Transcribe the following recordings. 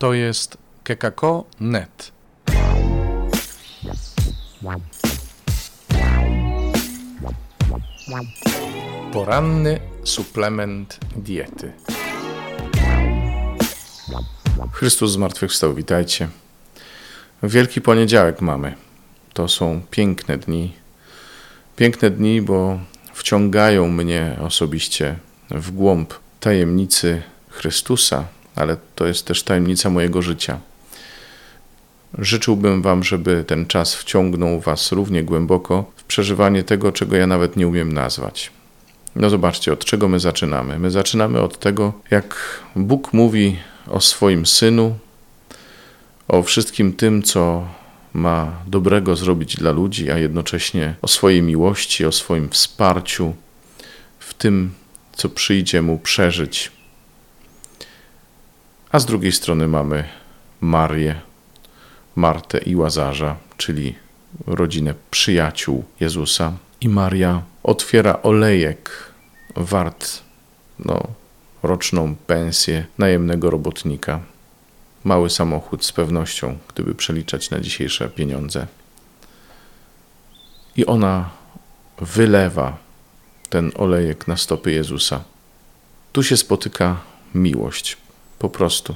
To jest kekako.net. Poranny suplement diety. Chrystus zmartwychwstał, witajcie. Wielki poniedziałek mamy. To są piękne dni. Piękne dni, bo wciągają mnie osobiście w głąb tajemnicy Chrystusa, ale to jest też tajemnica mojego życia. Życzyłbym Wam, żeby ten czas wciągnął Was równie głęboko w przeżywanie tego, czego ja nawet nie umiem nazwać. No zobaczcie, od czego my zaczynamy. My zaczynamy od tego, jak Bóg mówi o swoim synu, o wszystkim tym, co ma dobrego zrobić dla ludzi, a jednocześnie o swojej miłości, o swoim wsparciu w tym, co przyjdzie mu przeżyć. A z drugiej strony mamy Marię, Martę i Łazarza, czyli rodzinę przyjaciół Jezusa. I Maria otwiera olejek wart no, roczną pensję najemnego robotnika. Mały samochód z pewnością, gdyby przeliczać na dzisiejsze pieniądze. I ona wylewa ten olejek na stopy Jezusa. Tu się spotyka miłość, po prostu.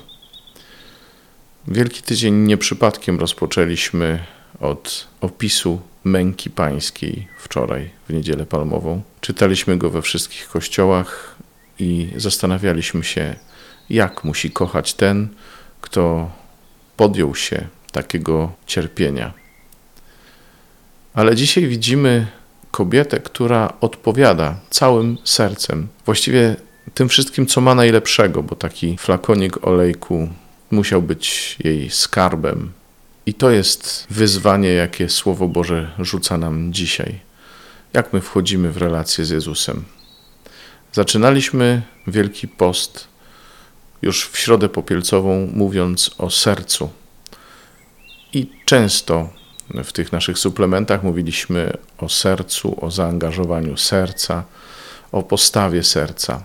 Wielki Tydzień nie przypadkiem rozpoczęliśmy od opisu męki pańskiej wczoraj, w niedzielę palmową. Czytaliśmy go we wszystkich kościołach i zastanawialiśmy się, jak musi kochać ten, kto podjął się takiego cierpienia. Ale dzisiaj widzimy kobietę, która odpowiada całym sercem, właściwie tym wszystkim, co ma najlepszego, bo taki flakonik olejku musiał być jej skarbem. I to jest wyzwanie, jakie Słowo Boże rzuca nam dzisiaj. Jak my wchodzimy w relację z Jezusem? Zaczynaliśmy Wielki Post już w środę popielcową, mówiąc o sercu. I często w tych naszych suplementach mówiliśmy o sercu, o zaangażowaniu serca, o postawie serca.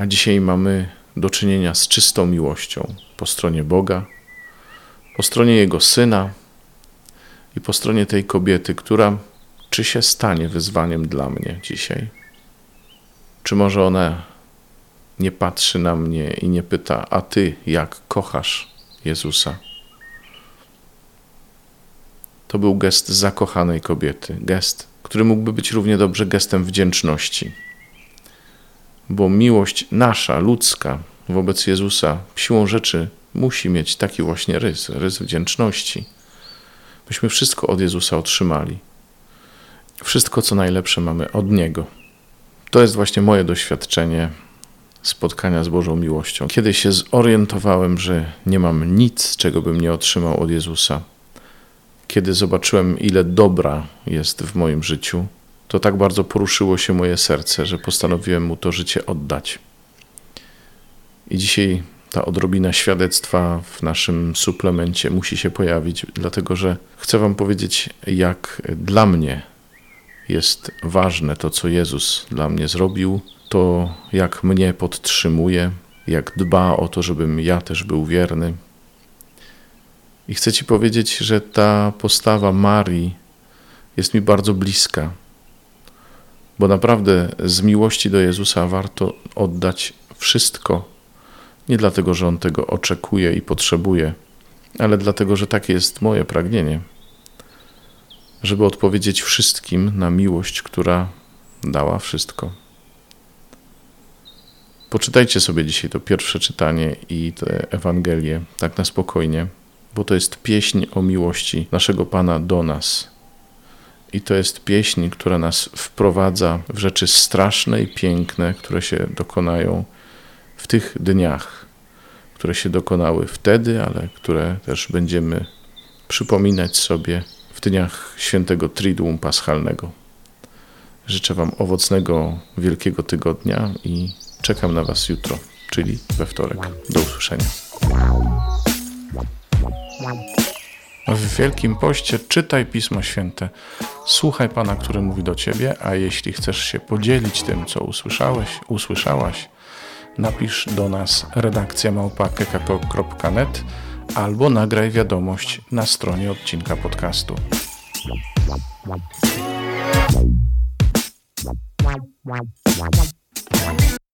A dzisiaj mamy do czynienia z czystą miłością po stronie Boga, po stronie Jego Syna i po stronie tej kobiety, która czy się stanie wyzwaniem dla mnie dzisiaj? Czy może ona nie patrzy na mnie i nie pyta, a ty jak kochasz Jezusa? To był gest zakochanej kobiety, gest, który mógłby być równie dobrze gestem wdzięczności. Bo miłość nasza, ludzka, wobec Jezusa, siłą rzeczy musi mieć taki właśnie rys, rys wdzięczności. Myśmy wszystko od Jezusa otrzymali. Wszystko, co najlepsze, mamy od Niego. To jest właśnie moje doświadczenie spotkania z Bożą miłością. Kiedy się zorientowałem, że nie mam nic, czego bym nie otrzymał od Jezusa, kiedy zobaczyłem, ile dobra jest w moim życiu, to tak bardzo poruszyło się moje serce, że postanowiłem mu to życie oddać. I dzisiaj ta odrobina świadectwa w naszym suplemencie musi się pojawić, dlatego że chcę Wam powiedzieć, jak dla mnie jest ważne to, co Jezus dla mnie zrobił, to jak mnie podtrzymuje, jak dba o to, żebym ja też był wierny. I chcę Ci powiedzieć, że ta postawa Marii jest mi bardzo bliska, bo naprawdę z miłości do Jezusa warto oddać wszystko. Nie dlatego, że On tego oczekuje i potrzebuje, ale dlatego, że takie jest moje pragnienie żeby odpowiedzieć wszystkim na miłość, która dała wszystko. Poczytajcie sobie dzisiaj to pierwsze czytanie i tę Ewangelię tak na spokojnie, bo to jest pieśń o miłości naszego Pana do nas. I to jest pieśń, która nas wprowadza w rzeczy straszne i piękne, które się dokonają w tych dniach, które się dokonały wtedy, ale które też będziemy przypominać sobie w dniach świętego Triduum Paschalnego. Życzę Wam owocnego Wielkiego Tygodnia i czekam na Was jutro, czyli we wtorek. Do usłyszenia. W Wielkim Poście czytaj Pismo Święte, słuchaj Pana, który mówi do Ciebie, a jeśli chcesz się podzielić tym, co usłyszałeś, usłyszałaś, napisz do nas redakcja małpa.kk.net albo nagraj wiadomość na stronie odcinka podcastu. Wow, wow, wow, wow.